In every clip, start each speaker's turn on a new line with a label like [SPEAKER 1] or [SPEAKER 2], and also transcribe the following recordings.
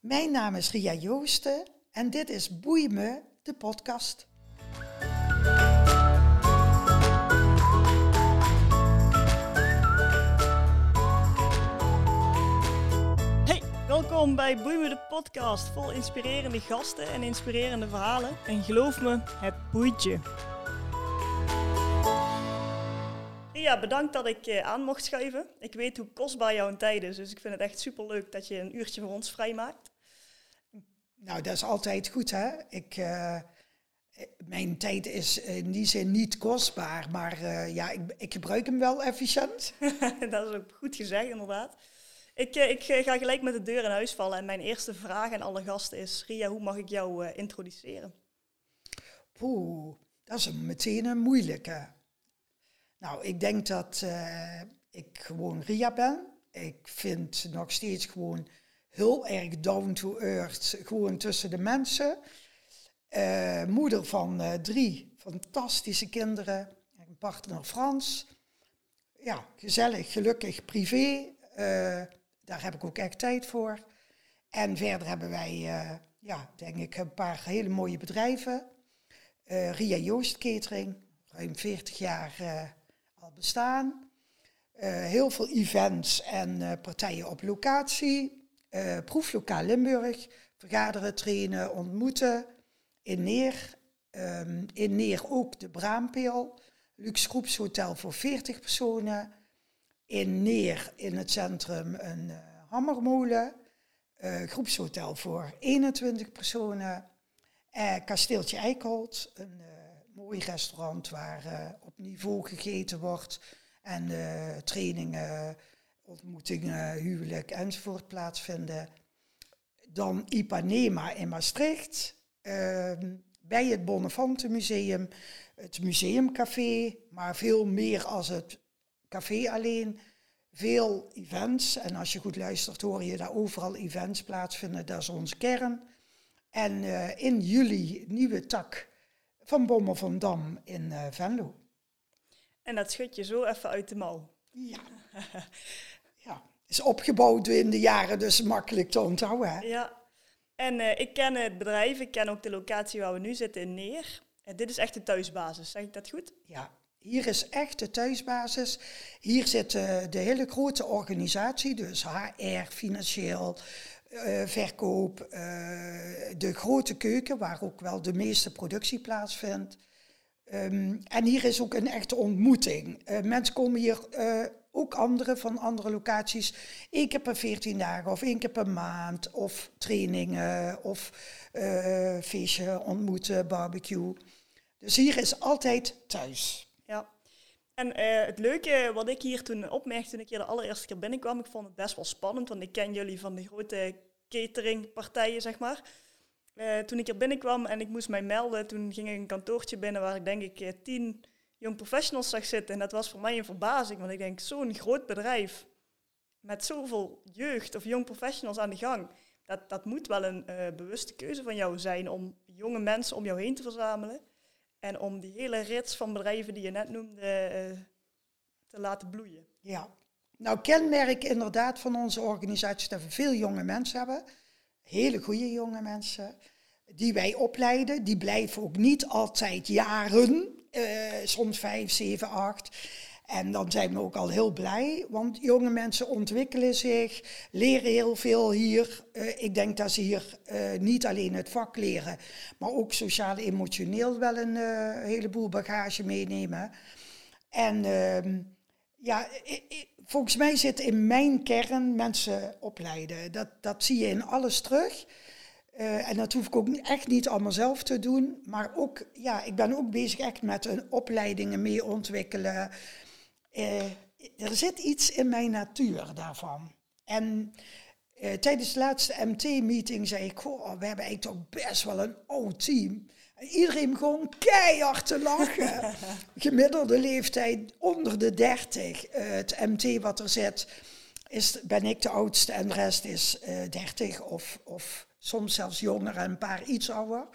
[SPEAKER 1] Mijn naam is Ria Joosten en dit is Boei me, de podcast.
[SPEAKER 2] Hey, welkom bij Boei me de podcast. Vol inspirerende gasten en inspirerende verhalen. En geloof me, het boeit je. Ria, bedankt dat ik aan mocht schuiven. Ik weet hoe kostbaar jouw tijd is, dus ik vind het echt superleuk dat je een uurtje voor ons vrijmaakt.
[SPEAKER 1] Nou, dat is altijd goed, hè? Ik, eh, mijn tijd is in die zin niet kostbaar, maar eh, ja, ik, ik gebruik hem wel efficiënt.
[SPEAKER 2] dat is ook goed gezegd, inderdaad. Ik, eh, ik ga gelijk met de deur in huis vallen en mijn eerste vraag aan alle gasten is... Ria, hoe mag ik jou introduceren?
[SPEAKER 1] Oeh, dat is een, meteen een moeilijke. Nou, ik denk dat eh, ik gewoon Ria ben. Ik vind nog steeds gewoon heel erg down to earth, gewoon tussen de mensen. Eh, moeder van eh, drie fantastische kinderen, een partner Frans. Ja, gezellig, gelukkig, privé. Daar heb ik ook echt tijd voor. En verder hebben wij, ja, denk ik, een paar hele mooie bedrijven. Ria Joost Catering, ruim 40 jaar bestaan. Eh, heel veel events en eh, partijen op locatie. Eh, proeflokaal Limburg, vergaderen, trainen, ontmoeten. In Neer, ehm, in Neer ook de Braampeel. Luxe groepshotel voor 40 personen. In Neer in het centrum een hammermolen. Groepshotel voor 21 personen. Kasteeltje Eikholt, een mooi restaurant waar eh, op niveau gegeten wordt. En eh, trainingen, ontmoetingen, huwelijk enzovoort plaatsvinden. Dan Ipanema in Maastricht. ehm, bij het Bonnefante Museum, het Museumcafé, maar veel meer als het café alleen. Veel events en als je goed luistert hoor je daar overal events plaatsvinden. Dat is onze kern. En eh, in juli nieuwe tak van Bommel van Dam in eh, Venlo.
[SPEAKER 2] En dat schud je zo even uit de mouw.
[SPEAKER 1] Ja. ja, is opgebouwd in de jaren, dus makkelijk te onthouden. Hè?
[SPEAKER 2] Ja. En eh, ik ken het bedrijf, ik ken ook de locatie waar we nu zitten in Neer. En dit is echt de thuisbasis, zeg ik dat goed?
[SPEAKER 1] Ja, hier is echt de thuisbasis. Hier zit eh, de hele grote organisatie, dus HR, financieel, eh, verkoop, eh, de grote keuken, waar ook wel de meeste productie plaatsvindt. Ehm, en hier is ook een echte ontmoeting. Eh, mensen komen hier, ook anderen van andere locaties, één keer per 14 dagen of één keer per maand, of trainingen, of feestje ontmoeten, barbecue. Dus hier is altijd thuis.
[SPEAKER 2] En eh, het leuke wat ik hier toen opmerkte toen ik hier de allereerste keer binnenkwam, ik vond het best wel spannend, want ik ken jullie van de grote cateringpartijen, zeg maar. Eh, toen ik hier binnenkwam en ik moest mij melden, toen ging ik een kantoortje binnen waar ik denk ik eh, tien young professionals zag zitten. En dat was voor mij een verbazing, want ik denk, zo'n groot bedrijf met zoveel jeugd of young professionals aan de gang, dat, dat moet wel een bewuste keuze van jou zijn om jonge mensen om jou heen te verzamelen. En om die hele rits van bedrijven die je net noemde eh, te laten bloeien.
[SPEAKER 1] Ja. Nou, kenmerk inderdaad van onze organisatie is dat we veel jonge mensen hebben. Hele goede jonge mensen. Die wij opleiden. Die blijven ook niet altijd jaren. eh, soms vijf, zeven, acht. En dan zijn we ook al heel blij. Want jonge mensen ontwikkelen zich. Leren heel veel hier. Eh, ik denk dat ze hier eh, niet alleen het vak leren. Maar ook sociaal-emotioneel wel een eh, heleboel bagage meenemen. En... ehm, ja, volgens mij zit in mijn kern mensen opleiden. Dat, dat zie je in alles terug. En dat hoef ik ook echt niet allemaal zelf te doen. Maar ook, ja, ik ben ook bezig echt met een opleidingen mee ontwikkelen. Eh, er zit iets in mijn natuur daarvan. En eh, tijdens de laatste MT-meeting zei ik, goh, we hebben eigenlijk toch best wel een oud team. En iedereen begon keihard te lachen. Gemiddelde leeftijd onder de 30. Eh, het MT wat er zit, is, ben ik de oudste en de rest is eh 30 of, of soms zelfs jonger en een paar iets ouder.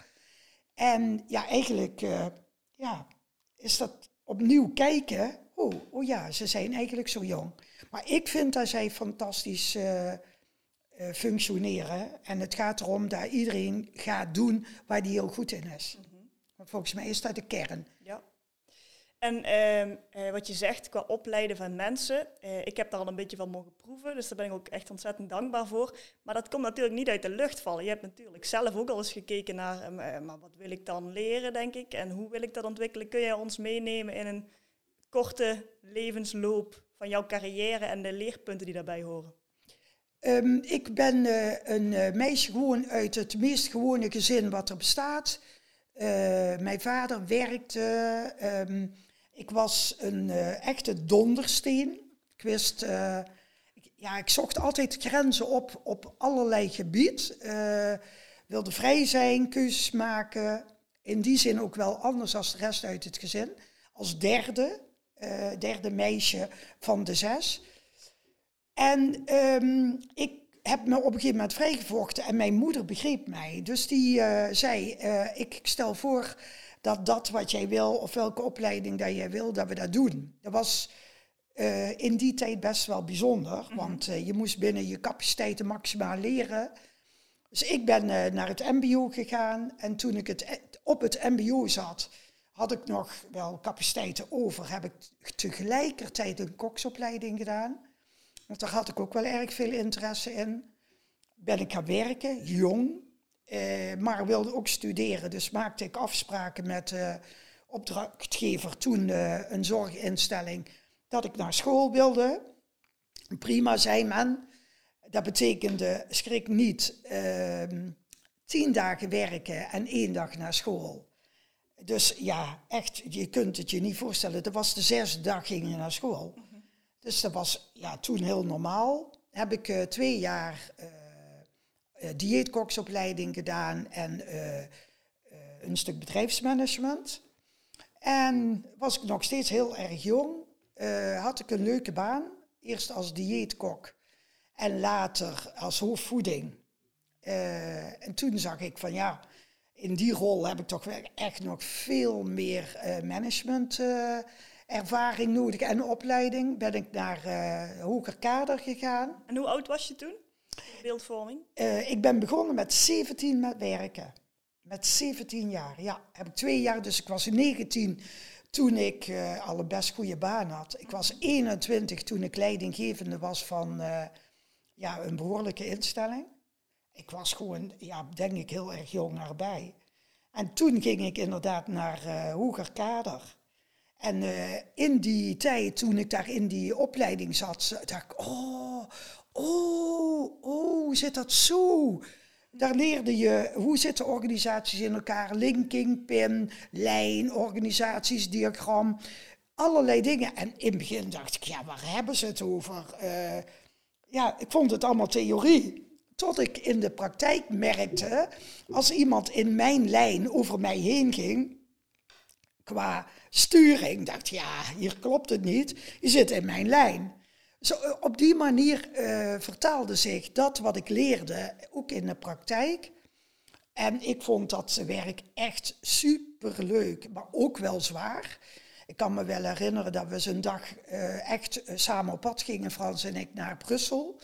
[SPEAKER 1] En ja, eigenlijk ja, is dat opnieuw kijken. Oh, oh ja, ze zijn eigenlijk zo jong. Maar ik vind dat zij fantastisch eh, eh, functioneren. En het gaat erom dat iedereen gaat doen waar die heel goed in is. Want volgens mij is dat de kern.
[SPEAKER 2] Ja. En ehm, eh, wat je zegt qua opleiden van mensen, eh, ik heb daar al een beetje van mogen proeven, dus daar ben ik ook echt ontzettend dankbaar voor. Maar dat komt natuurlijk niet uit de lucht vallen. Je hebt natuurlijk zelf ook al eens gekeken naar, ehm, eh, maar wat wil ik dan leren, denk ik, en hoe wil ik dat ontwikkelen? Kun je ons meenemen in een korte levensloop van jouw carrière en de leerpunten die daarbij horen?
[SPEAKER 1] Ehm, ik ben eh, een eh, meisje gewoon uit het meest gewone gezin wat er bestaat. Eh, mijn vader werkte. ehm, ik was een echte dondersteen. Ik wist, ja, ik zocht altijd grenzen op op allerlei gebied. Wilde vrij zijn, keuzes maken. In die zin ook wel anders dan de rest uit het gezin. Als derde, eh, derde meisje van de zes. En ehm, ik heb me op een gegeven moment vrijgevochten en mijn moeder begreep mij. Dus die eh, zei, eh, ik stel voor dat dat wat jij wil, of welke opleiding dat jij wil, dat we dat doen. Dat was in die tijd best wel bijzonder, want eh, je moest binnen je capaciteiten maximaal leren. Dus ik ben naar het mbo gegaan en toen ik het, op het mbo zat, had ik nog wel capaciteiten over. Heb ik tegelijkertijd een koksopleiding gedaan. Want daar had ik ook wel erg veel interesse in. Ben ik gaan werken, jong, eh, maar wilde ook studeren. Dus maakte ik afspraken met de opdrachtgever, toen eh, een zorginstelling, dat ik naar school wilde. Prima, zei men. Dat betekende, schrik niet, ehm, tien dagen werken en één dag naar school. Dus ja, echt, je kunt het je niet voorstellen. Dat was de zesde dag ging je naar school. Dus dat was ja, toen heel normaal. Heb ik eh, twee jaar eh eh, dieetkoksopleiding gedaan en een stuk bedrijfsmanagement. En was ik nog steeds heel erg jong. had ik een leuke baan. Eerst als dieetkok en later als hoofdvoeding. En toen zag ik van ja, in die rol heb ik toch wel echt nog veel meer eh, management eh, ervaring nodig en opleiding. Ben ik naar eh, hoger kader gegaan.
[SPEAKER 2] En hoe oud was je toen? Beeldvorming?
[SPEAKER 1] Ik ben begonnen met 17 met werken. Met 17 jaar, ja. Heb ik twee jaar, dus ik was 19 toen ik al een best goede baan had. Ik was 21 toen ik leidinggevende was van ja, een behoorlijke instelling. Ik was gewoon, ja, denk ik, heel erg jong erbij. En toen ging ik inderdaad naar eh, hoger kader. En eh, in die tijd, toen ik daar in die opleiding zat, dacht ik, oh, oh, oh, zit dat zo? Daar leerde je hoe zitten organisaties in elkaar, linking, pin, lijn, organisaties, diagram, allerlei dingen. En in het begin dacht ik, ja, waar hebben ze het over? Eh, ja, ik vond het allemaal theorie. Tot ik in de praktijk merkte, als iemand in mijn lijn over mij heen ging, qua sturing, dacht ja, hier klopt het niet, je zit in mijn lijn. Zo, eh, op die manier eh, vertaalde zich dat wat ik leerde ook in de praktijk. En ik vond dat werk echt superleuk, maar ook wel zwaar. Ik kan me wel herinneren dat we zo'n dag eh, echt samen op pad gingen, Frans en ik, naar Brussel.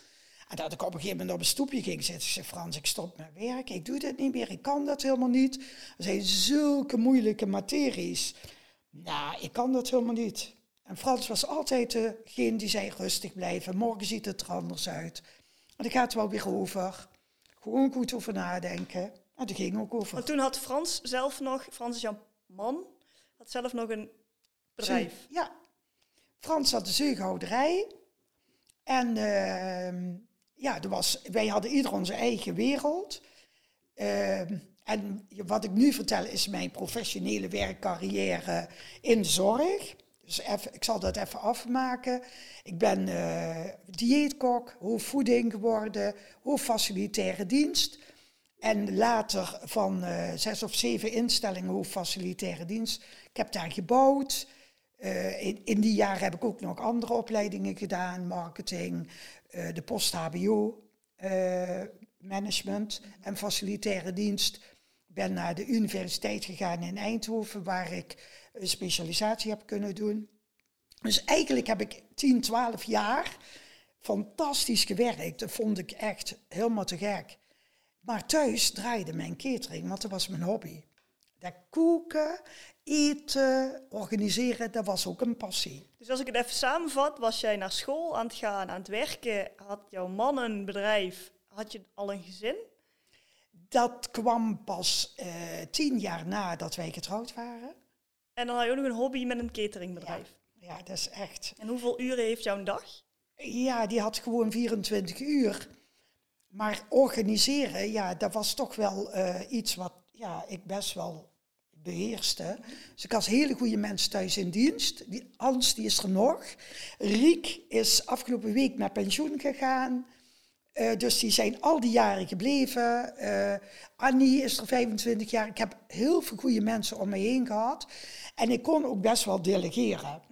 [SPEAKER 1] En dat ik op een gegeven moment op een stoepje ging zitten. Ik zei, Frans, ik stop met werk, ik doe dit niet meer, ik kan dat helemaal niet. Er zijn zulke moeilijke materies. Nou, ik kan dat helemaal niet. En Frans was altijd degene die zei, rustig blijven, morgen ziet het er anders uit. En ik ga het wel weer over. Gewoon goed over nadenken. En dat ging ook over.
[SPEAKER 2] Want toen had Frans zelf nog, Frans is jouw man, had zelf nog een bedrijf.
[SPEAKER 1] Zee- Ja. Frans had de zeehouderij. En ehm, ja, er was, wij hadden ieder onze eigen wereld. Ehm, en wat ik nu vertel is mijn professionele werkcarrière in zorg. Dus even, ik zal dat even afmaken. Ik ben eh, dieetkok, hoofdvoeding geworden, hoofdfacilitaire dienst. En later van eh, zes of zeven instellingen hoofdfacilitaire dienst. Ik heb daar gebouwd. Eh, in, in die jaren heb ik ook nog andere opleidingen gedaan. Marketing, eh, de post-HBO, eh, management en facilitaire dienst. Ben naar de universiteit gegaan in Eindhoven, waar ik een specialisatie heb kunnen doen. Dus eigenlijk heb ik 10, 12 jaar fantastisch gewerkt. Dat vond ik echt helemaal te gek. Maar thuis draaide mijn catering, want dat was mijn hobby. Dat koken, eten, organiseren, dat was ook een passie.
[SPEAKER 2] Dus als ik het even samenvat, was jij naar school aan het gaan, aan het werken, had jouw man een bedrijf, had je al een gezin?
[SPEAKER 1] Dat kwam pas uh, tien jaar nadat wij getrouwd waren.
[SPEAKER 2] En dan had je ook nog een hobby met een cateringbedrijf.
[SPEAKER 1] Ja, ja dat is echt.
[SPEAKER 2] En hoeveel uren heeft jouw dag?
[SPEAKER 1] Ja, die had gewoon 24 uur. Maar organiseren, ja, dat was toch wel uh, iets wat ja, ik best wel beheerste. Dus ik had hele goede mensen thuis in dienst. Die, Hans die is er nog. Riek is afgelopen week met pensioen gegaan. Uh, dus die zijn al die jaren gebleven. Uh, Annie is er 25 jaar. Ik heb heel veel goede mensen om me heen gehad. En ik kon ook best wel delegeren.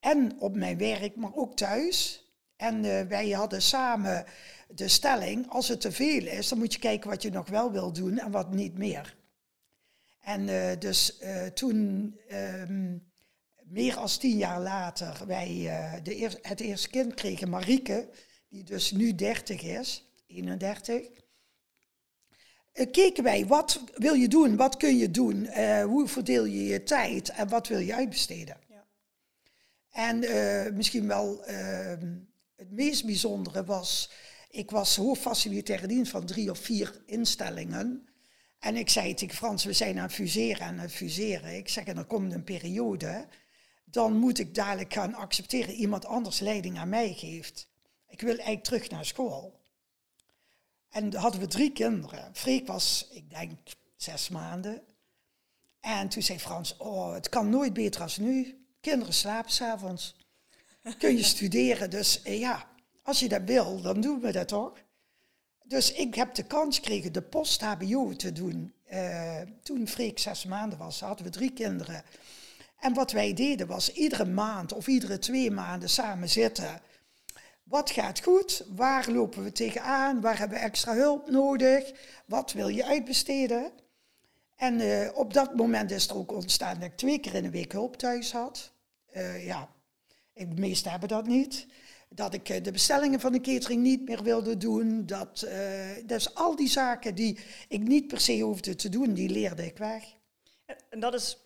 [SPEAKER 1] En op mijn werk, maar ook thuis. En uh, wij hadden samen de stelling, als het te veel is, dan moet je kijken wat je nog wel wil doen en wat niet meer. En uh, dus uh, toen, um, meer dan tien jaar later, wij uh, de eer, het eerste kind kregen, Marieke, die dus nu 30 is, 31, keken wij, wat wil je doen, wat kun je doen, hoe verdeel je je tijd en wat wil je uitbesteden. Ja. En misschien wel ehm, het meest bijzondere was, ik was hoofdfacilitaire dienst van drie of vier instellingen. En ik zei tegen Frans, we zijn aan het fuseren en het fuseren. Ik zeg, en er komt een periode, dan moet ik dadelijk gaan accepteren iemand anders leiding aan mij geeft. Ik wil eigenlijk terug naar school. En hadden we drie kinderen. Freek was, ik denk, zes maanden. En toen zei Frans, oh, het kan nooit beter als nu. Kinderen slapen s'avonds. Kun je studeren. Dus eh, ja, als je dat wil, dan doen we dat toch. Dus ik heb de kans gekregen de post-HBO te doen. Uh, toen Freek zes maanden was, hadden we drie kinderen. En wat wij deden was iedere maand of iedere twee maanden samen zitten. Wat gaat goed? Waar lopen we tegenaan? Waar hebben we extra hulp nodig? Wat wil je uitbesteden? En uh, op dat moment is er ook ontstaan dat ik twee keer in de week hulp thuis had. Uh, ja, de meesten hebben dat niet dat ik eh, de bestellingen van de catering niet meer wilde doen. Dat, uh, dus al die zaken die ik niet per se hoefde te doen, die leerde ik weg.
[SPEAKER 2] En dat is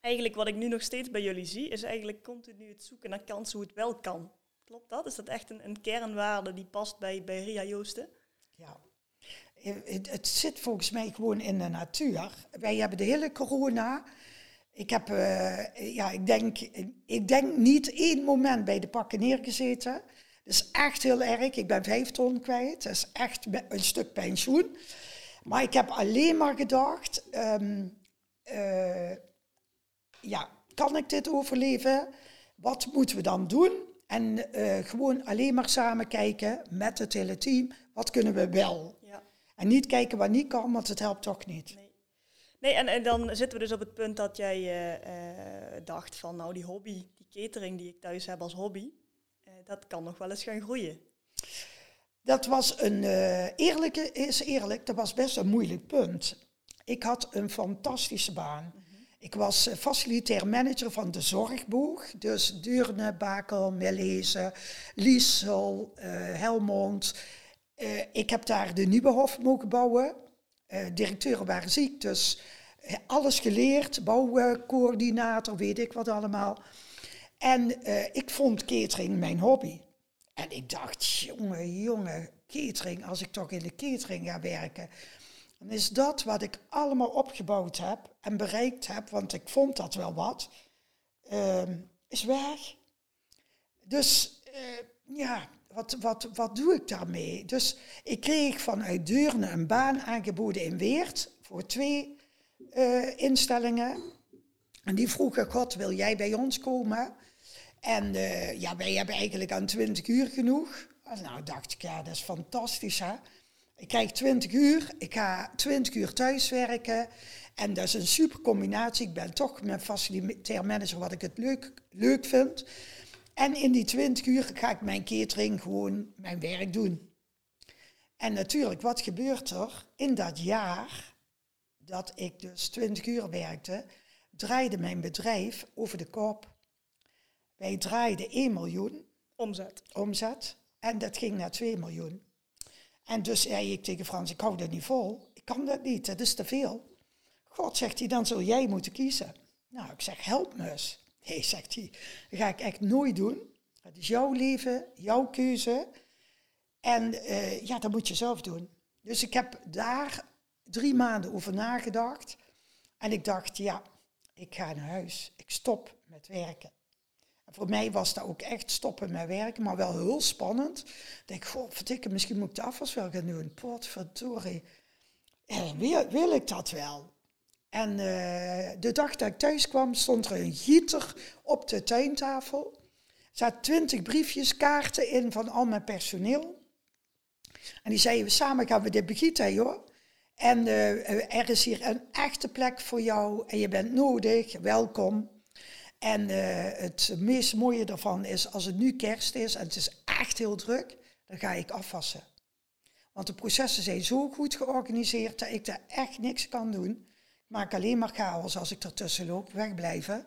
[SPEAKER 2] eigenlijk wat ik nu nog steeds bij jullie zie, is eigenlijk continu het zoeken naar kansen hoe het wel kan. Klopt dat? Is dat echt een, een kernwaarde die past bij, bij Ria Joosten?
[SPEAKER 1] Ja. Het, het zit volgens mij gewoon in de natuur. Wij hebben de hele corona ik heb, uh, ja, ik denk, ik denk niet één moment bij de pakken neergezeten. Dat is echt heel erg. Ik ben vijf ton kwijt. Dat is echt een stuk pensioen. Maar ik heb alleen maar gedacht, um, uh, ja, kan ik dit overleven? Wat moeten we dan doen? En uh, gewoon alleen maar samen kijken met het hele team, wat kunnen we wel? Ja. En niet kijken wat niet kan, want het helpt toch niet.
[SPEAKER 2] Nee. Nee, en, en dan zitten we dus op het punt dat jij uh, uh, dacht van nou die hobby, die catering die ik thuis heb als hobby, uh, dat kan nog wel eens gaan groeien.
[SPEAKER 1] Dat was een eerlijke, is eerlijk, dat was best een moeilijk punt. Ik had een fantastische baan. -hmm. Ik was facilitair manager van de zorgboeg. Dus Deurne, Bakel, Melezen, Liesel, Helmond. ik heb daar de Nieuwehof mogen bouwen. Uh, directeuren waren ziek, dus uh, alles geleerd, bouwcoördinator, weet ik wat allemaal. En uh, ik vond catering mijn hobby. En ik dacht, jongen, jongen, catering, als ik toch in de catering ga werken, dan is dat wat ik allemaal opgebouwd heb en bereikt heb, want ik vond dat wel wat, ehm, is weg. Dus ja, wat, wat, wat doe ik daarmee? Dus ik kreeg vanuit Deurne een baan aangeboden in Weert voor twee uh, instellingen. En die vroegen, God, wil jij bij ons komen? En uh, ja, wij hebben eigenlijk aan 20 uur genoeg. En nou dacht ik, ja, dat is fantastisch hè. Ik krijg 20 uur, ik ga 20 uur thuiswerken. En dat is een super combinatie. Ik ben toch mijn facilitair manager, wat ik het leuk, leuk vind. En in die 20 uur ga ik mijn catering gewoon mijn werk doen. En natuurlijk, wat gebeurt er? In dat jaar dat ik dus 20 uur werkte, draaide mijn bedrijf over de kop. Wij draaiden 1 miljoen.
[SPEAKER 2] Omzet.
[SPEAKER 1] Omzet. En dat ging naar 2 miljoen. En dus zei ik tegen Frans, ik hou dat niet vol. Ik kan dat niet, dat is te veel. God, zegt hij, dan zul jij moeten kiezen. Nou, ik zeg, help me eens. Nee, zegt hij, dat ga ik echt nooit doen. Het is jouw leven, jouw keuze. En uh, ja, dat moet je zelf doen. Dus ik heb daar drie maanden over nagedacht. En ik dacht, ja, ik ga naar huis. Ik stop met werken. En voor mij was dat ook echt stoppen met werken, maar wel heel spannend. Ik denk, goh, verdikke, misschien moet ik de afwas wel gaan doen. Potverdorie. Eh, wil, wil ik dat wel? En uh, de dag dat ik thuis kwam, stond er een gieter op de tuintafel. Er zaten twintig briefjes, kaarten in van al mijn personeel. En die zeiden, samen gaan we dit begieten, joh. En uh, er is hier een echte plek voor jou en je bent nodig, welkom. En uh, het meest mooie daarvan is, als het nu kerst is en het is echt heel druk, dan ga ik afwassen. Want de processen zijn zo goed georganiseerd dat ik daar echt niks kan doen. Maak alleen maar chaos als ik ertussen loop, wegblijven.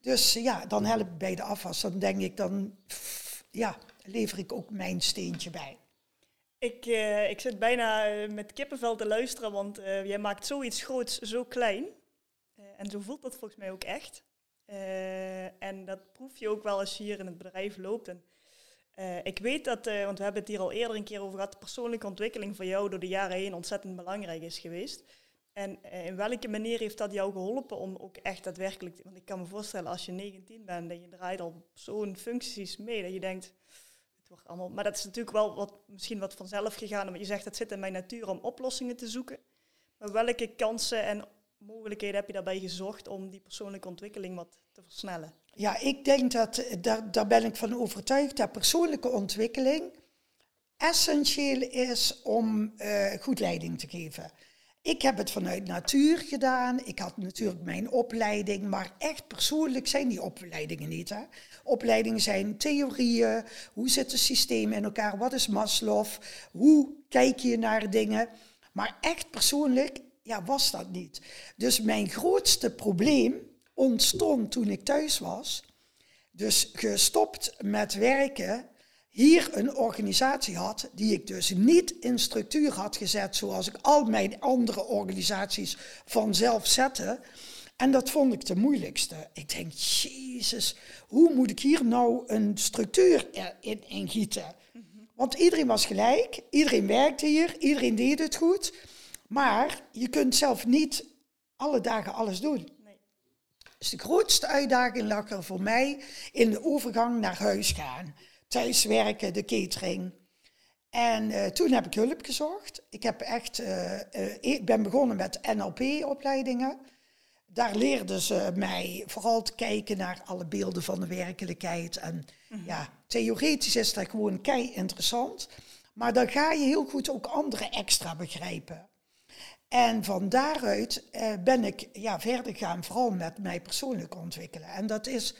[SPEAKER 1] Dus ja, dan help ik bij de afwas. Dan denk ik, dan ja, lever ik ook mijn steentje bij.
[SPEAKER 2] Ik, uh, ik zit bijna eh, met kippenvel te luisteren, want uh, jij maakt zoiets groots zo klein. en zo voelt dat volgens mij ook echt. en dat proef je ook wel als je hier in het bedrijf loopt. En, ik weet dat, want we hebben het hier al eerder een keer over gehad, de persoonlijke ontwikkeling van jou door de jaren heen ontzettend belangrijk is geweest. En in welke manier heeft dat jou geholpen om ook echt daadwerkelijk, want ik kan me voorstellen als je 19 bent en je draait al zo'n functies mee, dat je denkt, wordt allemaal, maar dat is natuurlijk wel wat, misschien wat vanzelf gegaan. Want je zegt, het zit in mijn natuur om oplossingen te zoeken. Maar welke kansen en mogelijkheden heb je daarbij gezocht om die persoonlijke ontwikkeling wat te versnellen?
[SPEAKER 1] Ja, ik denk dat, daar, daar ben ik van overtuigd, dat persoonlijke ontwikkeling essentieel is om uh, goed leiding te geven. Ik heb het vanuit natuur gedaan. Ik had natuurlijk mijn opleiding, maar echt persoonlijk zijn die opleidingen niet. Hè? Opleidingen zijn theorieën, hoe zit het systeem in elkaar, wat is Maslow, hoe kijk je naar dingen. Maar echt persoonlijk ja, was dat niet. Dus mijn grootste probleem ontstond toen ik thuis was. Dus gestopt met werken hier een organisatie had die ik dus niet in structuur had gezet zoals ik al mijn andere organisaties vanzelf zette. En dat vond ik de moeilijkste. Ik denk, Jezus, hoe moet ik hier nou een structuur in ingieten? Want iedereen was gelijk, iedereen werkte hier, iedereen deed het goed. Maar je kunt zelf niet alle dagen alles doen. Nee. Dus de grootste uitdaging lag er voor mij in de overgang naar huis gaan thuiswerken, de catering. En uh, toen heb ik hulp gezocht. Ik heb echt, uh, uh, ik ben begonnen met NLP-opleidingen. Daar leerden ze mij vooral te kijken naar alle beelden van de werkelijkheid. En mm -hmm. ja, theoretisch is dat gewoon kei interessant. Maar dan ga je heel goed ook andere extra begrijpen. En van daaruit ben ik ja, verder gaan, vooral met mij persoonlijk ontwikkelen. En dat is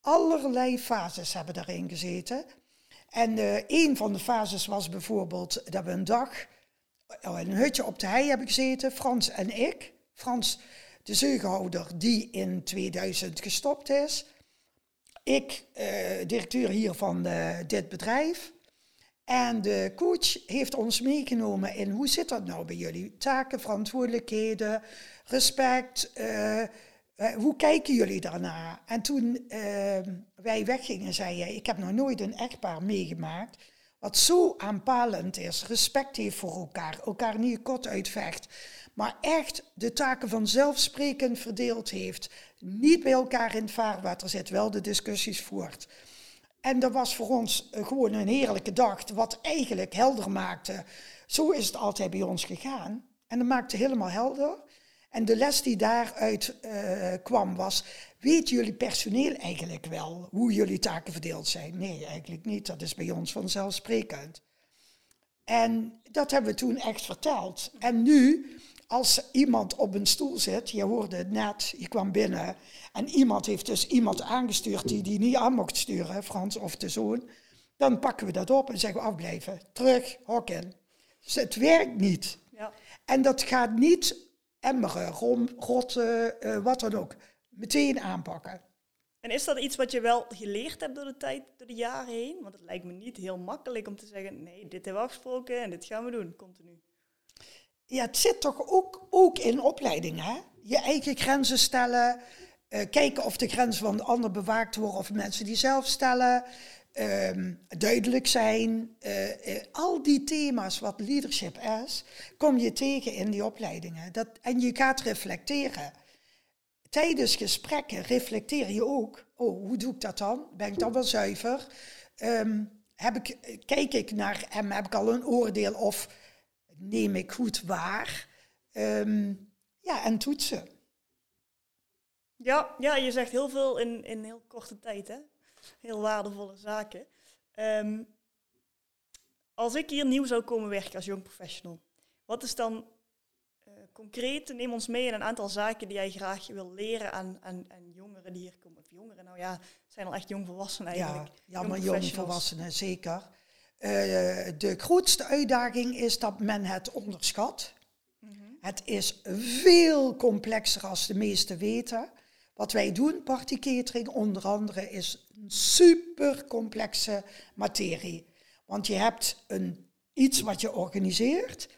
[SPEAKER 1] allerlei fases hebben daarin gezeten. En uh, een van de fases was bijvoorbeeld dat we een dag oh, in een hutje op de hei hebben gezeten, Frans en ik. Frans, de zeugenhouder die in 2000 gestopt is. Ik, uh, directeur hier van uh, dit bedrijf. En de coach heeft ons meegenomen in hoe zit dat nou bij jullie? Taken, verantwoordelijkheden, respect, hoe kijken jullie daarna? En toen uh, wij weggingen, zei jij, ik heb nog nooit een echtpaar meegemaakt wat zo aanpalend is, respect heeft voor elkaar, elkaar niet kot uitvecht, maar echt de taken vanzelfsprekend verdeeld heeft, niet bij elkaar in het vaarwater zit, wel de discussies voert. En dat was voor ons gewoon een heerlijke dag, wat eigenlijk helder maakte. Zo is het altijd bij ons gegaan. En dat maakte helemaal helder. En de les die daaruit uh, kwam was, weten jullie personeel eigenlijk wel hoe jullie taken verdeeld zijn? Nee, eigenlijk niet. Dat is bij ons vanzelfsprekend. En dat hebben we toen echt verteld. En nu, als iemand op een stoel zit, je hoorde het net, je kwam binnen en iemand heeft dus iemand aangestuurd die die niet aan mocht sturen, Frans of de zoon, dan pakken we dat op en zeggen we afblijven, terug, hok in. Dus het werkt niet. Ja. En dat gaat niet emmeren, rom, rotten, uh, wat dan ook. Meteen aanpakken.
[SPEAKER 2] En is dat iets wat je wel geleerd hebt door de tijd, door de jaren heen? Want het lijkt me niet heel makkelijk om te zeggen, nee, dit hebben we afgesproken en dit gaan we doen, continu.
[SPEAKER 1] Ja, het zit toch ook, ook in opleiding, hè? Je eigen grenzen stellen, uh, kijken of de grenzen van de ander bewaakt worden of mensen die zelf stellen, um, duidelijk zijn. Uh, uh, al die thema's wat leadership is, kom je tegen in die opleidingen. Dat, en je gaat reflecteren. Tijdens gesprekken reflecteer je ook. Oh, hoe doe ik dat dan? Ben ik dan wel zuiver? Um, heb ik, kijk ik naar hem, heb ik al een oordeel of neem ik goed waar? Um, ja, en toetsen.
[SPEAKER 2] Ja, ja, je zegt heel veel in, in heel korte tijd, hè? Heel waardevolle zaken. Um, als ik hier nieuw zou komen werken als jong professional, wat is dan uh, concreet, neem ons mee in een aantal zaken die jij graag wil leren aan, aan, aan jongeren die hier komen. Of jongeren, nou ja, zijn al echt jongvolwassenen eigenlijk.
[SPEAKER 1] Ja, ja maar jongvolwassenen, zeker. Uh, de grootste uitdaging is dat men het onderschat. Mm -hmm. Het is veel complexer als de meesten weten. Wat wij doen, party catering onder andere, is een super complexe materie. Want je hebt een, iets wat je organiseert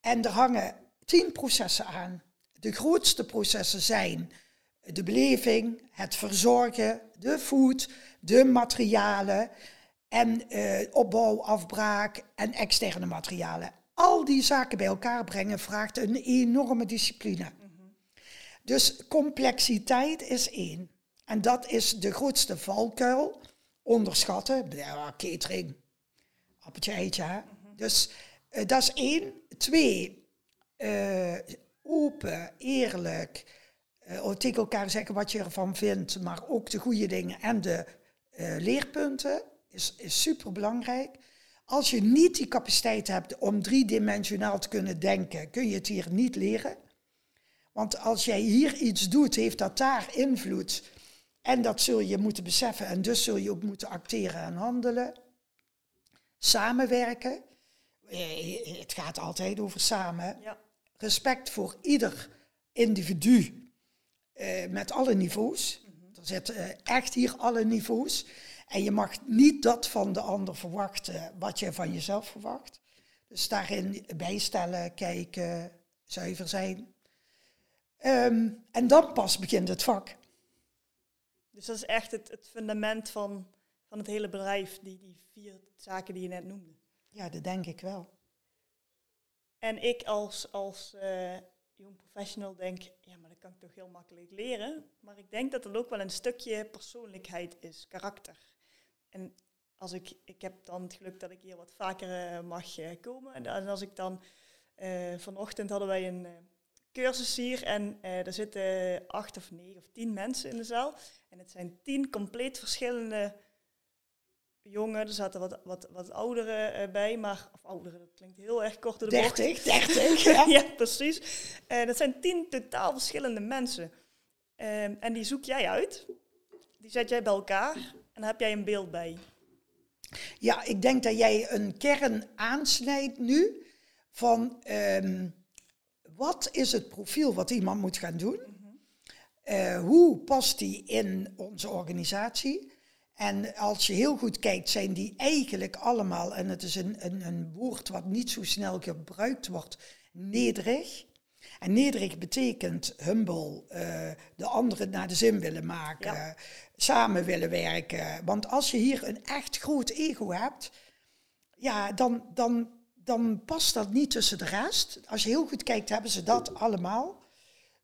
[SPEAKER 1] en er hangen tien processen aan. De grootste processen zijn de beleving, het verzorgen, de food, de materialen en uh, opbouw, afbraak en externe materialen. Al die zaken bij elkaar brengen vraagt een enorme discipline. Dus complexiteit is één. En dat is de grootste valkuil. Onderschatten, ja, catering, appeltje eitje. Hè? Dus uh, dat is één. Twee, uh, open, eerlijk. Uh, tegen elkaar zeggen wat je ervan vindt, maar ook de goede dingen en de leerpunten is, is super belangrijk. Als je niet die capaciteit hebt om driedimensionaal te kunnen denken, kun je het hier niet leren. Want als jij hier iets doet, heeft dat daar invloed. En dat zul je moeten beseffen en dus zul je ook moeten acteren en handelen. Samenwerken. Eh, het gaat altijd over samen. Ja. Respect voor ieder individu eh, met alle niveaus. Mhm. Er zitten eh, echt hier alle niveaus. En je mag niet dat van de ander verwachten wat je van jezelf verwacht. Dus daarin bijstellen, kijken, zuiver zijn. Um, en dan pas begint het vak.
[SPEAKER 2] Dus dat is echt het, het fundament van, van het hele bedrijf, die, die vier zaken die je net noemde.
[SPEAKER 1] Ja, dat denk ik wel.
[SPEAKER 2] En ik als, als uh, jong professional denk, ja, maar dat kan ik toch heel makkelijk leren. Maar ik denk dat er ook wel een stukje persoonlijkheid is, karakter. En als ik, ik heb dan het geluk dat ik hier wat vaker uh, mag uh, komen. En als ik dan, vanochtend hadden wij een cursus hier en uh, er zitten acht of negen of tien mensen in de zaal. En het zijn tien compleet verschillende jongen. Er zaten wat, wat, wat ouderen uh, bij, maar... Of ouderen, dat klinkt heel erg kort door de
[SPEAKER 1] 30, bocht. 30, ja.
[SPEAKER 2] ja, precies. Uh, dat zijn tien totaal verschillende mensen. Ehm, en die zoek jij uit. Die zet jij bij elkaar en heb jij een beeld bij.
[SPEAKER 1] Ja, ik denk dat jij een kern aansnijdt nu van... Um, wat is het profiel wat iemand moet gaan doen? Uh, hoe past die in onze organisatie? En als je heel goed kijkt, zijn die eigenlijk allemaal, en het is een, een, een woord wat niet zo snel gebruikt wordt, nederig. En nederig betekent humble, uh, de anderen naar de zin willen maken, samen willen werken. Want als je hier een echt groot ego hebt, ja, dan, dan dan past dat niet tussen de rest. Als je heel goed kijkt, hebben ze dat allemaal.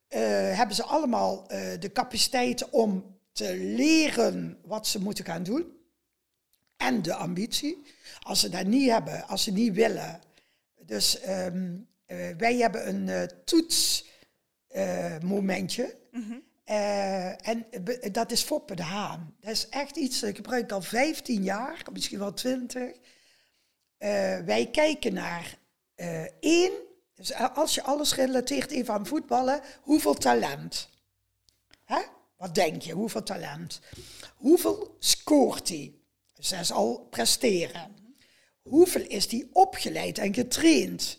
[SPEAKER 1] Uh, hebben ze allemaal uh, de capaciteit om te leren wat ze moeten gaan doen. En de ambitie. Als ze dat niet hebben, als ze niet willen. Dus um, uh, wij hebben een toetsmomentje. Mm -hmm. en dat is Foppe de Haan. Dat is echt iets dat ik gebruik al 15 jaar, misschien wel 20. Uh, wij kijken naar uh, één, dus als je alles relateert even aan voetballen, hoeveel talent? Hè? Wat denk je, hoeveel talent? Hoeveel scoort hij? Dus dat al presteren. Hoeveel is hij opgeleid en getraind?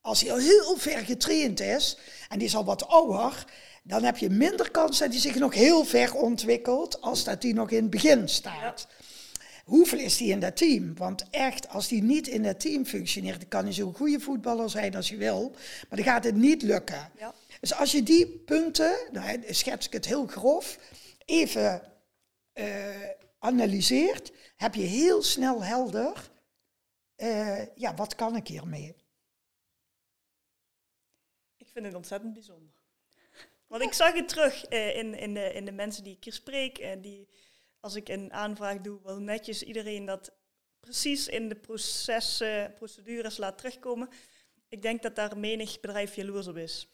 [SPEAKER 1] Als hij al heel ver getraind is en die is al wat ouder, dan heb je minder kans dat die zich nog heel ver ontwikkelt als dat die nog in het begin staat. Hoeveel is die in dat team? Want echt, als die niet in dat team functioneert, dan kan hij zo'n goede voetballer zijn als je wil, maar dan gaat het niet lukken.
[SPEAKER 2] Ja.
[SPEAKER 1] Dus als je die punten, nou, schets ik het heel grof, even uh, analyseert, heb je heel snel helder, uh, ja, wat kan ik hiermee?
[SPEAKER 2] Ik vind het ontzettend bijzonder. Want ik zag het terug uh, in, in, de, in de mensen die ik hier spreek, en die, als ik een aanvraag doe, wel netjes iedereen dat precies in de proces, procedures laat terugkomen. Ik denk dat daar menig bedrijf jaloers op is.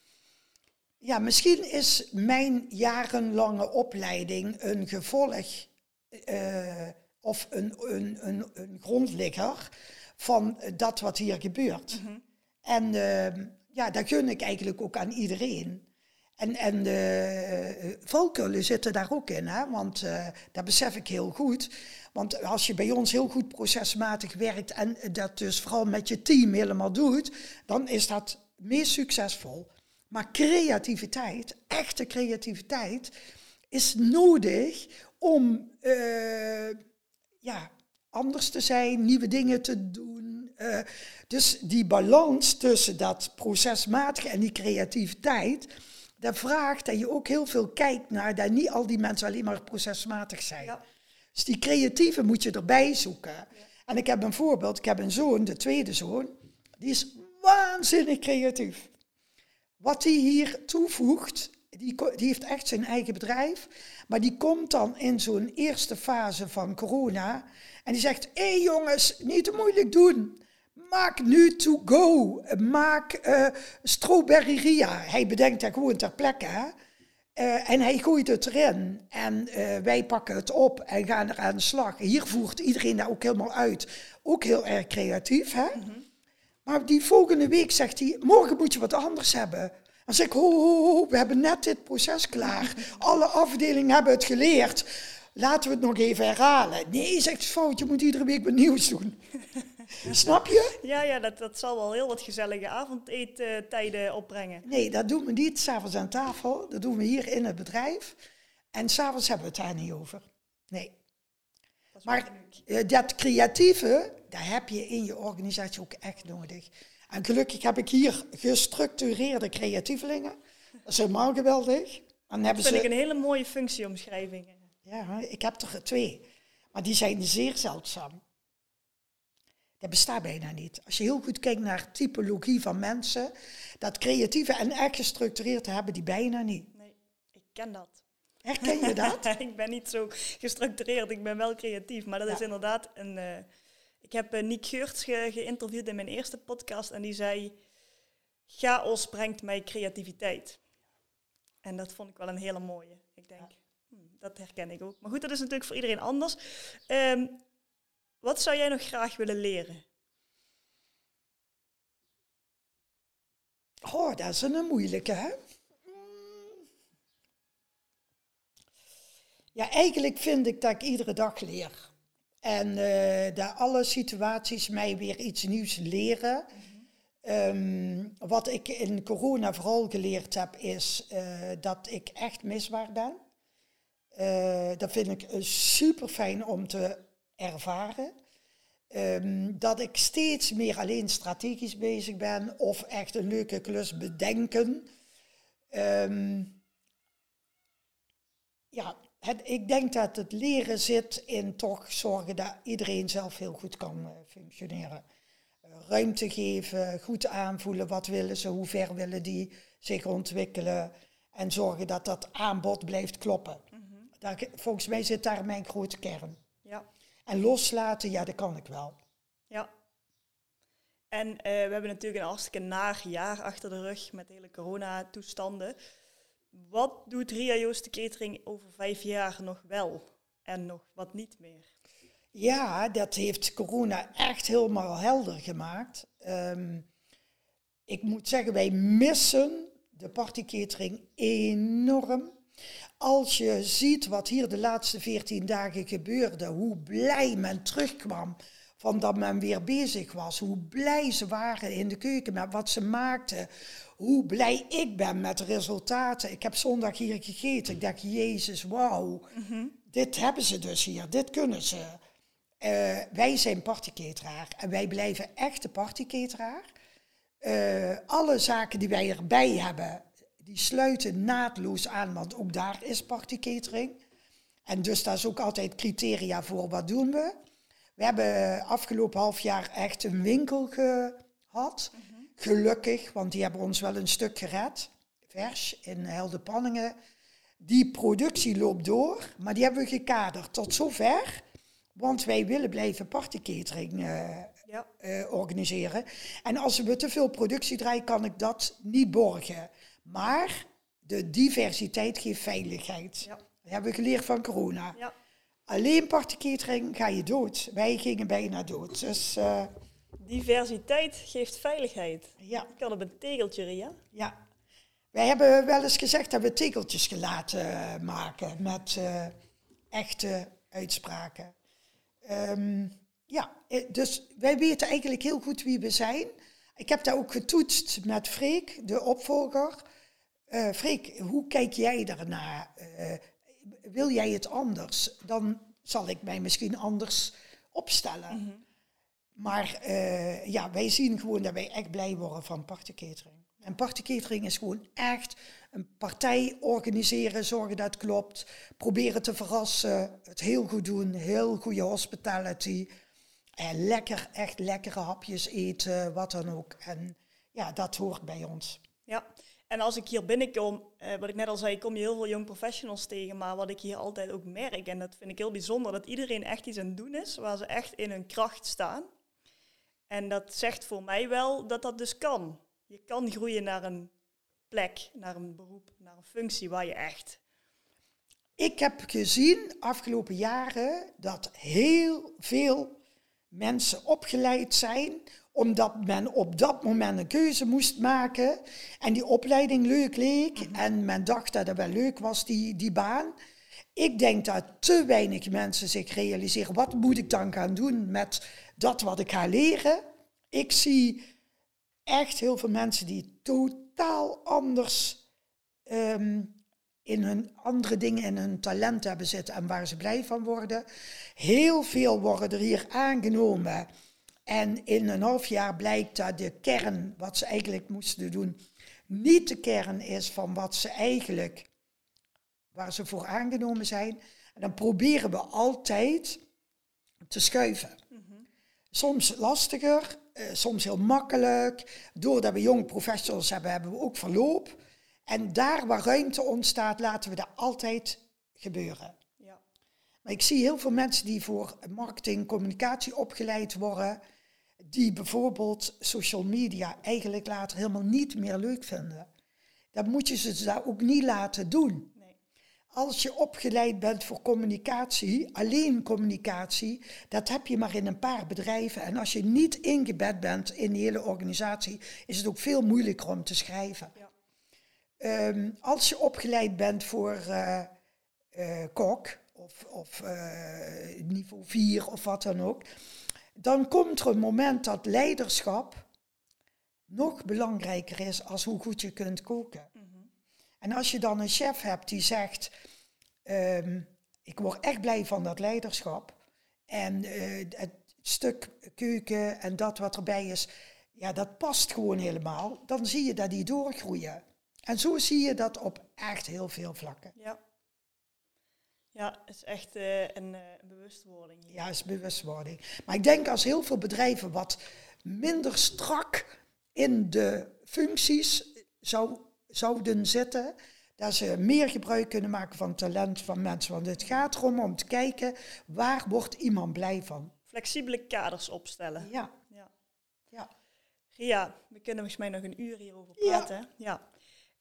[SPEAKER 1] Ja, misschien is mijn jarenlange opleiding een gevolg uh, of een, een, een, een, grondligger van dat wat hier gebeurt. Mm -hmm. En uh, ja, dat gun ik eigenlijk ook aan iedereen. En, en de valkuilen zitten daar ook in, hè? want uh, dat besef ik heel goed. Want als je bij ons heel goed procesmatig werkt en dat dus vooral met je team helemaal doet, dan is dat meest succesvol. Maar creativiteit, echte creativiteit, is nodig om uh, ja, anders te zijn, nieuwe dingen te doen. Uh, dus die balans tussen dat procesmatige en die creativiteit, dat vraagt dat je ook heel veel kijkt naar dat niet al die mensen alleen maar procesmatig zijn. Ja. Dus die creatieve moet je erbij zoeken. Ja. En ik heb een voorbeeld, ik heb een zoon, de tweede zoon, die is waanzinnig creatief. Wat hij hier toevoegt, die, die heeft echt zijn eigen bedrijf, maar die komt dan in zo'n eerste fase van corona en die zegt, hé hey jongens, niet te moeilijk doen. Maak nu to go. Maak uh, strawberry ria. Hij bedenkt dat gewoon ter plekke. Hè? Uh, en hij gooit het erin. En uh, wij pakken het op en gaan er aan de slag. Hier voert iedereen daar ook helemaal uit. Ook heel erg creatief. Hè? Mm -hmm. Maar die volgende week zegt hij, morgen moet je wat anders hebben. Dan zeg ik, ho, ho, ho, we hebben net dit proces klaar. Alle afdelingen hebben het geleerd. Laten we het nog even herhalen. Nee, zegt fout, je moet iedere week wat nieuws doen. Snap je?
[SPEAKER 2] Ja, ja dat, dat zal wel heel wat gezellige avondeettijden opbrengen.
[SPEAKER 1] Nee, dat doen we niet s'avonds aan tafel. Dat doen we hier in het bedrijf. En s'avonds hebben we het daar niet over. Nee. Dat maar uh, dat creatieve, dat heb je in je organisatie ook echt nodig. En gelukkig heb ik hier gestructureerde creatievelingen. Dat is helemaal geweldig.
[SPEAKER 2] Dan hebben dat vind ze... ik een hele mooie functieomschrijving.
[SPEAKER 1] Ja, ik heb er twee. Maar die zijn zeer zeldzaam. Dat bestaat bijna niet. Als je heel goed kijkt naar typologie van mensen, dat creatieve en echt gestructureerd hebben die bijna niet.
[SPEAKER 2] Nee, ik ken dat.
[SPEAKER 1] Herken je dat?
[SPEAKER 2] ik ben niet zo gestructureerd, ik ben wel creatief. Maar dat is inderdaad een... Uh, ik heb uh, Nick Geurts ge geïnterviewd in mijn eerste podcast en die zei... Chaos brengt mij creativiteit. En dat vond ik wel een hele mooie. Ik denk, ja. hm, dat herken ik ook. Maar goed, dat is natuurlijk voor iedereen anders. Um, wat zou jij nog graag willen leren?
[SPEAKER 1] Oh, dat is een moeilijke, hè? Ja, eigenlijk vind ik dat ik iedere dag leer. En uh, dat alle situaties mij weer iets nieuws leren. um, wat ik in corona vooral geleerd heb, is uh, dat ik echt misbaar ben. Uh, dat vind ik super fijn om te ervaren. Um, dat ik steeds meer alleen strategisch bezig ben of echt een leuke klus bedenken. Um, ja, het, ik denk dat het leren zit in toch zorgen dat iedereen zelf heel goed kan uh, functioneren. Ruimte geven, goed aanvoelen wat willen ze, hoe ver willen die zich ontwikkelen. En zorgen dat dat aanbod blijft kloppen. Mm -hmm. daar, volgens mij zit daar mijn grote kern. En loslaten, ja, dat kan ik wel.
[SPEAKER 2] Ja. En uh, we hebben natuurlijk een hartstikke naar jaar achter de rug met de hele coronatoestanden. Wat doet Ria Joost de Catering over vijf jaar nog wel en nog wat niet meer?
[SPEAKER 1] Ja, dat heeft corona echt helemaal helder gemaakt. Um, ik moet zeggen, wij missen de partycatering enorm. Als je ziet wat hier de laatste 14 dagen gebeurde, hoe blij men terugkwam van dat men weer bezig was. Hoe blij ze waren in de keuken met wat ze maakten. Hoe blij ik ben met de resultaten. Ik heb zondag hier gegeten. Ik dacht, Jezus, wauw. Dit hebben ze dus hier. Dit kunnen ze. Eh, wij zijn partyketeraar en wij blijven echte partyketeraar. Uh, alle zaken die wij erbij hebben, die sluiten naadloos aan, want ook daar is partykatering. En dus daar is ook altijd criteria voor, wat doen we? We hebben afgelopen half jaar echt een winkel gehad. Gelukkig, want die hebben ons wel een stuk gered. Vers in Heldenpanningen. Die productie loopt door, maar die hebben we gekaderd tot zover. Want wij willen blijven partycatering uh, ja. uh, organiseren. En als we te veel productie draaien, kan ik dat niet borgen. Maar de diversiteit geeft veiligheid. Ja. Dat hebben we geleerd van corona. Ja. Alleen partycatering ga je dood. Wij gingen bijna dood. Dus, uh,
[SPEAKER 2] Diversiteit geeft veiligheid. Ja. Ik kan op een tegeltje, Ria.
[SPEAKER 1] Ja. Wij hebben wel eens gezegd dat we tegeltjes gelaten maken met uh, echte uitspraken. Um, ja, eh, dus wij weten eigenlijk heel goed wie we zijn. Ik heb daar ook getoetst met Freek, de opvolger. Uh, Freek, hoe kijk jij daarnaar? Uh, wil jij het anders? Dan zal ik mij misschien anders opstellen. Mm -hmm. Maar uh, ja, wij zien gewoon dat wij echt blij worden van partycatering. En partycatering is gewoon echt een partij organiseren, zorgen dat het klopt, proberen te verrassen, het heel goed doen, heel goede hospitality. En lekker, echt lekkere hapjes eten, wat dan ook. En ja, dat hoort bij ons.
[SPEAKER 2] En als ik hier binnenkom, eh, wat ik net al zei, kom je heel veel young professionals tegen. Maar wat ik hier altijd ook merk, en dat vind ik heel bijzonder, dat iedereen echt iets aan het doen is waar ze echt in hun kracht staan. En dat zegt voor mij wel dat dat dus kan. Je kan groeien naar een plek, naar een beroep, naar een functie waar je echt.
[SPEAKER 1] Ik heb gezien afgelopen jaren dat heel veel mensen opgeleid zijn omdat men op dat moment een keuze moest maken en die opleiding leuk leek mhm. en men dacht dat het wel leuk was, die, die baan. Ik denk dat te weinig mensen zich realiseren, wat moet ik dan gaan doen met dat wat ik ga leren? Ik zie echt heel veel mensen die totaal anders um, in hun andere dingen in hun talent hebben zitten en waar ze blij van worden. Heel veel worden er hier aangenomen. En in een half jaar blijkt dat de kern, wat ze eigenlijk moesten doen, niet de kern is van wat ze eigenlijk, waar ze voor aangenomen zijn. En dan proberen we altijd te schuiven. Soms lastiger, eh, soms heel makkelijk. Doordat we jonge professionals hebben, hebben we ook verloop. En daar waar ruimte ontstaat, laten we dat altijd gebeuren. Ja. Maar ik zie heel veel mensen die voor marketing, communicatie opgeleid worden, die bijvoorbeeld social media eigenlijk later helemaal niet meer leuk vinden. Dan moet je ze daar ook niet laten doen. Nee. Als je opgeleid bent voor communicatie, alleen communicatie, dat heb je maar in een paar bedrijven. En als je niet ingebed bent in de hele organisatie, is het ook veel moeilijker om te schrijven. Ja. Ehm, als je opgeleid bent voor uh, uh, kok of, of uh, niveau 4 of wat dan ook, dan komt er een moment dat leiderschap nog belangrijker is als hoe goed je kunt koken. Mm -hmm. En als je dan een chef hebt die zegt, um, ik word echt blij van dat leiderschap en het stuk keuken en dat wat erbij is, ja, dat past gewoon helemaal, dan zie je dat die doorgroeien. En zo zie je dat op echt heel veel vlakken.
[SPEAKER 2] Ja, ja het is echt uh, een uh, bewustwording.
[SPEAKER 1] Hier. Ja, het is bewustwording. Maar ik denk als heel veel bedrijven wat minder strak in de functies zou, zouden zitten, dat ze meer gebruik kunnen maken van talent van mensen. Want het gaat erom om te kijken waar wordt iemand blij van.
[SPEAKER 2] Flexibele kaders opstellen.
[SPEAKER 1] Ja. ja.
[SPEAKER 2] ja. Ria, we kunnen volgens mij nog een uur hierover praten. ja. ja.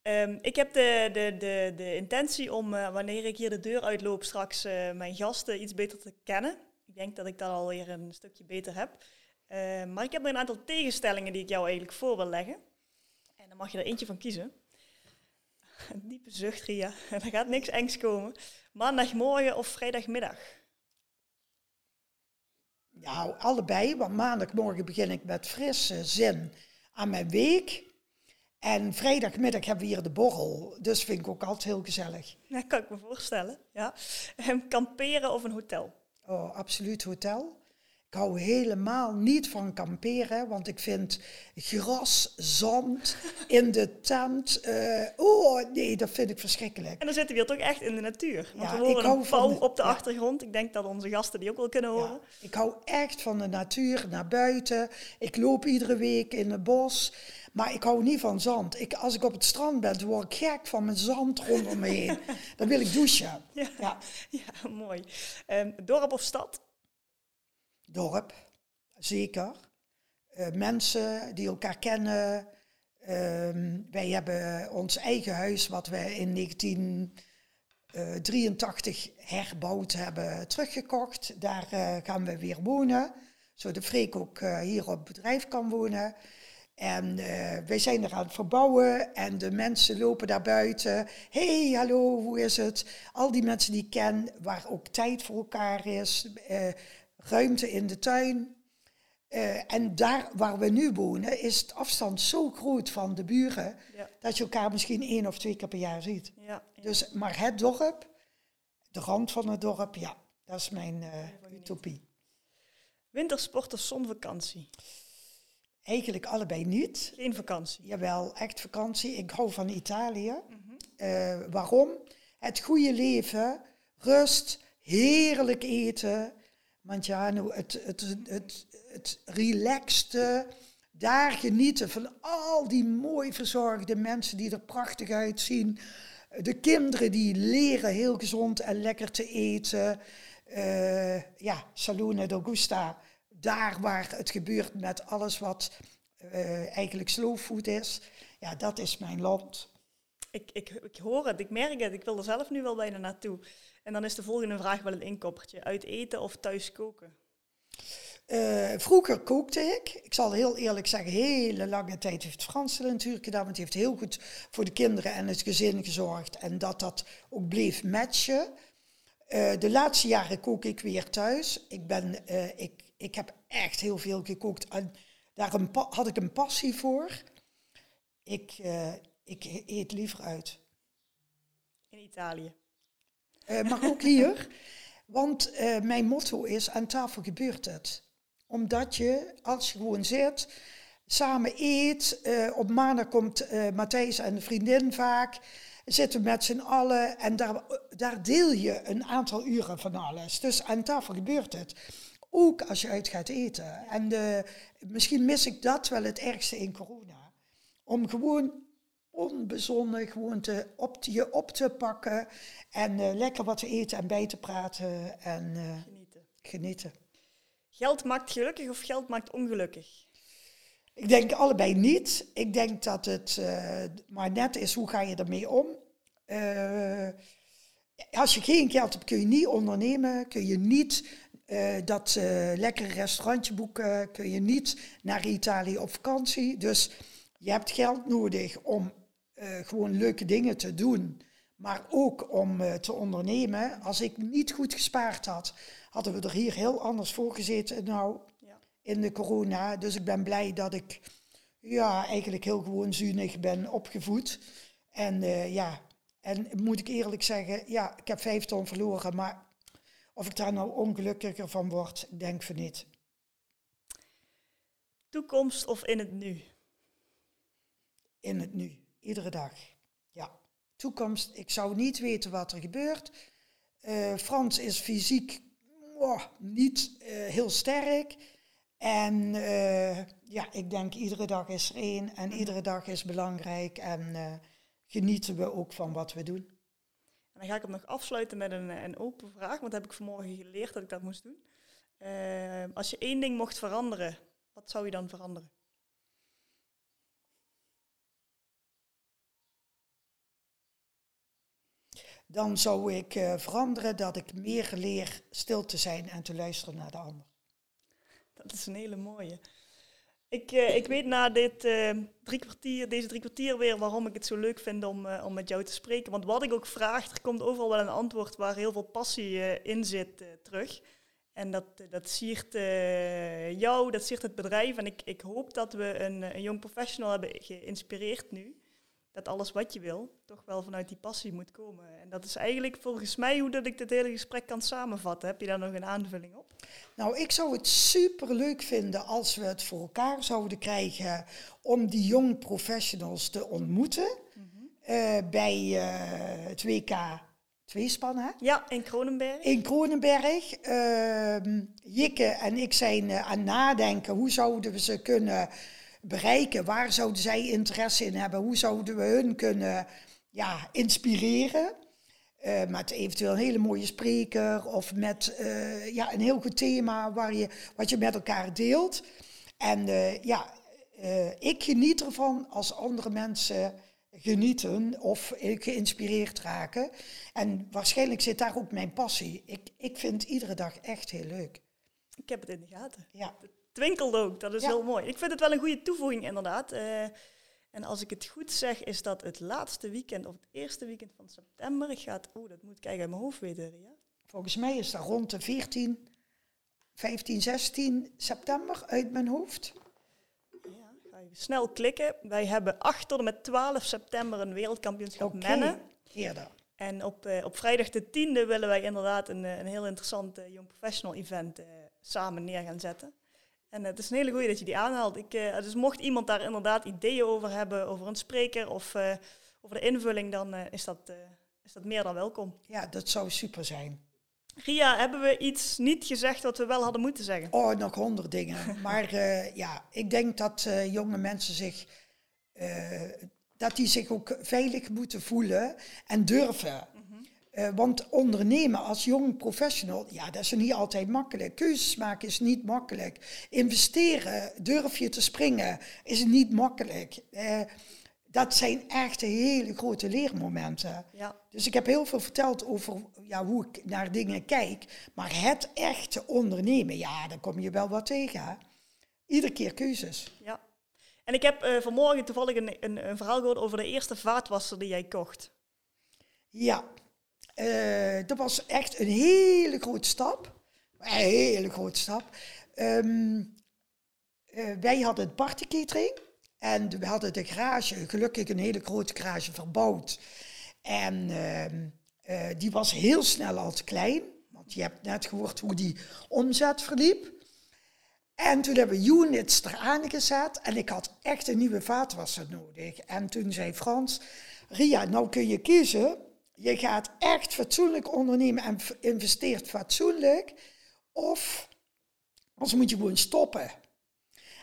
[SPEAKER 2] Um, ik heb de, de, de, de intentie om, uh, wanneer ik hier de deur uitloop, straks uh, mijn gasten iets beter te kennen. Ik denk dat ik dat alweer een stukje beter heb. Uh, maar ik heb er een aantal tegenstellingen die ik jou eigenlijk voor wil leggen. En dan mag je er eentje van kiezen. Diepe zucht, Ria. er gaat niks engs komen. Maandagmorgen of vrijdagmiddag?
[SPEAKER 1] Nou, allebei, want maandagmorgen begin ik met frisse zin aan mijn week. En vrijdagmiddag hebben we hier de borrel. Dus vind ik ook altijd heel gezellig.
[SPEAKER 2] Ja, kan ik me voorstellen. Ja. Um, kamperen of een hotel?
[SPEAKER 1] Oh, absoluut hotel. Ik hou helemaal niet van kamperen, want ik vind gras, zand in de tent. Uh, oh nee, dat vind ik verschrikkelijk.
[SPEAKER 2] En dan zitten we hier toch echt in de natuur. Want ja, we horen een pauw op de achtergrond. Ik denk dat onze gasten die ook wel kunnen horen. Ja,
[SPEAKER 1] ik hou echt van de natuur, naar buiten. Ik loop iedere week in het bos. Maar ik hou niet van zand. Ik, als ik op het strand ben, word ik gek van mijn zand rondom me heen. dan wil ik douchen.
[SPEAKER 2] Ja, ja. ja mooi. Um, dorp of stad?
[SPEAKER 1] Dorp, zeker. Uh, mensen die elkaar kennen. Um, wij hebben ons eigen huis, wat we in 1983 uh, herbouwd hebben, teruggekocht. Daar uh, gaan we weer wonen, zodat Freek ook hier op bedrijf kan wonen. En uh, wij zijn er aan het verbouwen en de mensen lopen daar buiten. hey, hallo, hoe is het? Al die mensen die ik ken, waar ook tijd voor elkaar is, uh, ruimte in de tuin. Uh, en daar waar we nu wonen, is het afstand zo groot van de buren, ja. dat je elkaar misschien één of twee keer per jaar ziet. Ja, ja. Dus, maar het dorp, de rand van het dorp, ja, dat is mijn utopie.
[SPEAKER 2] Wintersport of zonvakantie?
[SPEAKER 1] Eigenlijk allebei niet.
[SPEAKER 2] Geen vakantie?
[SPEAKER 1] Jawel, echt vakantie. Ik hou van Italië. Mm waarom? Het goede leven, rust, heerlijk eten. Mangiano, het, het, het, het, het relaxte, daar genieten van al die mooi verzorgde mensen die er prachtig uitzien. De kinderen die leren heel gezond en lekker te eten. Uh, ja, Salone d'Augusta daar waar het gebeurt met alles wat uh, eigenlijk slowfood is, ja, dat is mijn land.
[SPEAKER 2] Ik, ik, ik hoor het, ik merk het, ik wil er zelf nu wel bijna naartoe. En dan is de volgende vraag wel een inkoppertje. Uit eten of thuis koken?
[SPEAKER 1] Uh, vroeger kookte ik. Ik zal heel eerlijk zeggen, hele lange tijd heeft Frans natuurlijk gedaan. Want die heeft heel goed voor de kinderen en het gezin gezorgd. En dat dat ook bleef matchen. Uh, de laatste jaren kook ik weer thuis. Ik, ben, uh, ik ik heb echt heel veel gekookt. En daar een had ik een passie voor. Ik, uh, ik eet liever uit.
[SPEAKER 2] In Italië?
[SPEAKER 1] Uh, maar ook hier. Want uh, mijn motto is, aan tafel gebeurt het. Omdat je, als je gewoon zit, samen eet. op maandag komt Matthijs en de vriendin vaak. Zitten met z'n allen en daar, daar deel je een aantal uren van alles. Dus aan tafel gebeurt het. Ook als je uit gaat eten. En de, misschien mis ik dat wel het ergste in corona. Om gewoon onbezonnen gewoon te, op je op te pakken en uh, lekker wat te eten en bij te praten en uh, genieten. genieten.
[SPEAKER 2] Geld maakt gelukkig of geld maakt ongelukkig?
[SPEAKER 1] Ik denk allebei niet. Ik denk dat het uh, maar net is hoe ga je ermee om. als je geen geld hebt kun je niet ondernemen, kun je niet uh, dat uh, lekkere restaurantje boeken kun je niet naar Italië op vakantie. Dus je hebt geld nodig om uh, gewoon leuke dingen te doen, maar ook om te ondernemen. Als ik niet goed gespaard had, hadden we er hier heel anders voor gezeten nou, ja. in de corona. Dus ik ben blij dat ik ja, eigenlijk heel gewoon zuinig ben opgevoed. En ja, en moet ik eerlijk zeggen, ja, ik heb vijf ton verloren, maar of ik daar nou ongelukkiger van word, denk van niet.
[SPEAKER 2] Toekomst of in het nu?
[SPEAKER 1] In het nu, iedere dag. Ja, toekomst. Ik zou niet weten wat er gebeurt. Uh, Frans is fysiek oh, niet uh, heel sterk. En uh, ja, ik denk iedere dag is er één en iedere dag is belangrijk. En genieten we ook van wat we doen
[SPEAKER 2] dan ga ik hem nog afsluiten met een, een open vraag, want dat heb ik vanmorgen geleerd dat ik dat moest doen. Uh, als je één ding mocht veranderen, wat zou je dan veranderen?
[SPEAKER 1] Dan zou ik uh, veranderen dat ik meer leer stil te zijn en te luisteren naar de ander.
[SPEAKER 2] Dat is een hele mooie. Ik, uh, ik weet na dit, uh, deze drie kwartier weer waarom ik het zo leuk vind om, uh, om met jou te spreken. Want wat ik ook vraag, er komt overal wel een antwoord waar heel veel passie in zit terug. En dat, dat siert jou, dat siert het bedrijf. En ik, ik hoop dat we een, een jong professional hebben geïnspireerd nu. Dat alles wat je wil, toch wel vanuit die passie moet komen. En dat is eigenlijk volgens mij hoe dat ik dit hele gesprek kan samenvatten. Heb je daar nog een aanvulling op?
[SPEAKER 1] Nou, ik zou het super leuk vinden als we het voor elkaar zouden krijgen om die jong professionals te ontmoeten mm bij uh, het WK tweespannen.
[SPEAKER 2] Ja, in Kronenberg.
[SPEAKER 1] In Kronenberg. Uh, Jikke en ik zijn uh, aan nadenken hoe zouden we ze kunnen bereiken. Waar zouden zij interesse in hebben? Hoe zouden we hun kunnen ja, inspireren? Uh, met eventueel een hele mooie spreker of met uh, ja, een heel goed thema waar je, wat je met elkaar deelt. En uh, ja, ik geniet ervan als andere mensen genieten of geïnspireerd raken. En waarschijnlijk zit daar ook mijn passie. Ik, ik vind iedere dag echt heel leuk.
[SPEAKER 2] Ik heb het in de gaten. Ja. Het twinkelt ook, dat is heel mooi. Ik vind het wel een goede toevoeging inderdaad. En als ik het goed zeg, is dat het laatste weekend of het eerste weekend van september gaat... Oh, dat moet ik kijken uit mijn hoofd weten, ja?
[SPEAKER 1] Volgens mij is dat rond de 14, 15, 16 september uit mijn hoofd
[SPEAKER 2] snel klikken. Wij hebben 8 tot en met 12 september een wereldkampioenschap okay. mennen.
[SPEAKER 1] Eerder.
[SPEAKER 2] En op, uh, op vrijdag de 10e willen wij inderdaad een, eh, een heel interessant uh, Young Professional event uh, samen neer gaan zetten. En het is een hele goede dat je die aanhaalt. Ik, dus mocht iemand daar inderdaad ideeën over hebben, over een spreker of over de invulling, dan is, dat, is dat meer dan welkom.
[SPEAKER 1] Ja, dat zou super zijn.
[SPEAKER 2] Ria, hebben we iets niet gezegd wat we wel hadden moeten zeggen?
[SPEAKER 1] Oh, nog honderd dingen. maar ja, ik denk dat jonge mensen zich, dat die zich ook veilig moeten voelen en durven. Mm-hmm. want ondernemen als jong professional, ja, dat is niet altijd makkelijk. Keuzes maken is niet makkelijk. Investeren, durf je te springen, is niet makkelijk dat zijn echt hele grote leermomenten. Ja. Dus ik heb heel veel verteld over ja, hoe ik naar dingen kijk. Maar het echte ondernemen, ja, daar kom je wel wat tegen. Iedere keer keuzes.
[SPEAKER 2] Ja. En ik heb uh, vanmorgen toevallig een, een, een, verhaal gehoord over de eerste vaatwasser die jij kocht.
[SPEAKER 1] Ja, uh, dat was echt een hele grote stap. Een hele grote stap. Um, uh, wij hadden het partycatering. En we hadden de garage, gelukkig een hele grote garage verbouwd. En ehm, eh, die was heel snel al te klein. Want je hebt net gehoord hoe die omzet verliep. En toen hebben we units eraan gezet. En ik had echt een nieuwe vaatwasser nodig. En toen zei Frans, Ria, nou kun je kiezen. Je gaat echt fatsoenlijk ondernemen en investeert fatsoenlijk. Of anders moet je gewoon stoppen.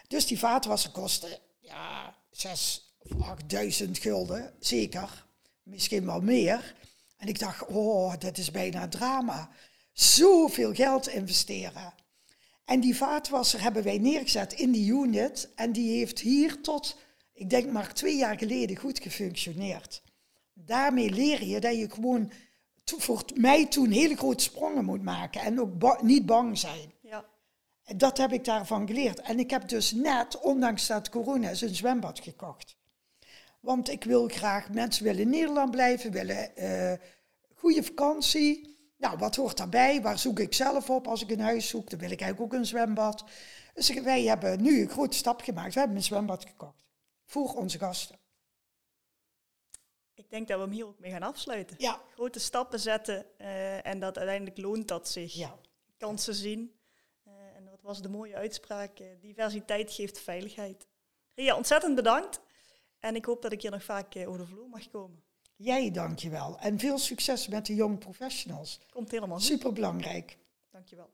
[SPEAKER 1] Dus die vaatwasser kostte ja, zes of achtduizend gulden, zeker. Misschien wel meer. En ik dacht, oh, dat is bijna drama. Zoveel geld investeren. En die vaatwasser hebben wij neergezet in die unit. En die heeft hier tot, ik denk maar twee jaar geleden, goed gefunctioneerd. Daarmee leer je dat je gewoon voor mij toen hele grote sprongen moet maken. En ook niet bang zijn. Dat heb ik daarvan geleerd. En ik heb dus net, ondanks dat corona is, een zwembad gekocht. Want ik wil graag, mensen willen in Nederland blijven, willen uh, goede vakantie. Nou, wat hoort daarbij? Waar zoek ik zelf op als ik een huis zoek? Dan wil ik eigenlijk ook een zwembad. Dus wij hebben nu een grote stap gemaakt. We hebben een zwembad gekocht. Voor onze gasten.
[SPEAKER 2] Ik denk dat we hem hier ook mee gaan afsluiten. Ja. Grote stappen zetten uh, en dat uiteindelijk loont dat zich. Ja. Kansen zien was de mooie uitspraak. Eh, diversiteit geeft veiligheid. Ja, ontzettend bedankt. En ik hoop dat ik hier nog vaak eh, over de vloer mag komen.
[SPEAKER 1] Jij dankjewel. En veel succes met de jonge professionals.
[SPEAKER 2] Komt helemaal goed.
[SPEAKER 1] Super belangrijk.
[SPEAKER 2] Dankjewel.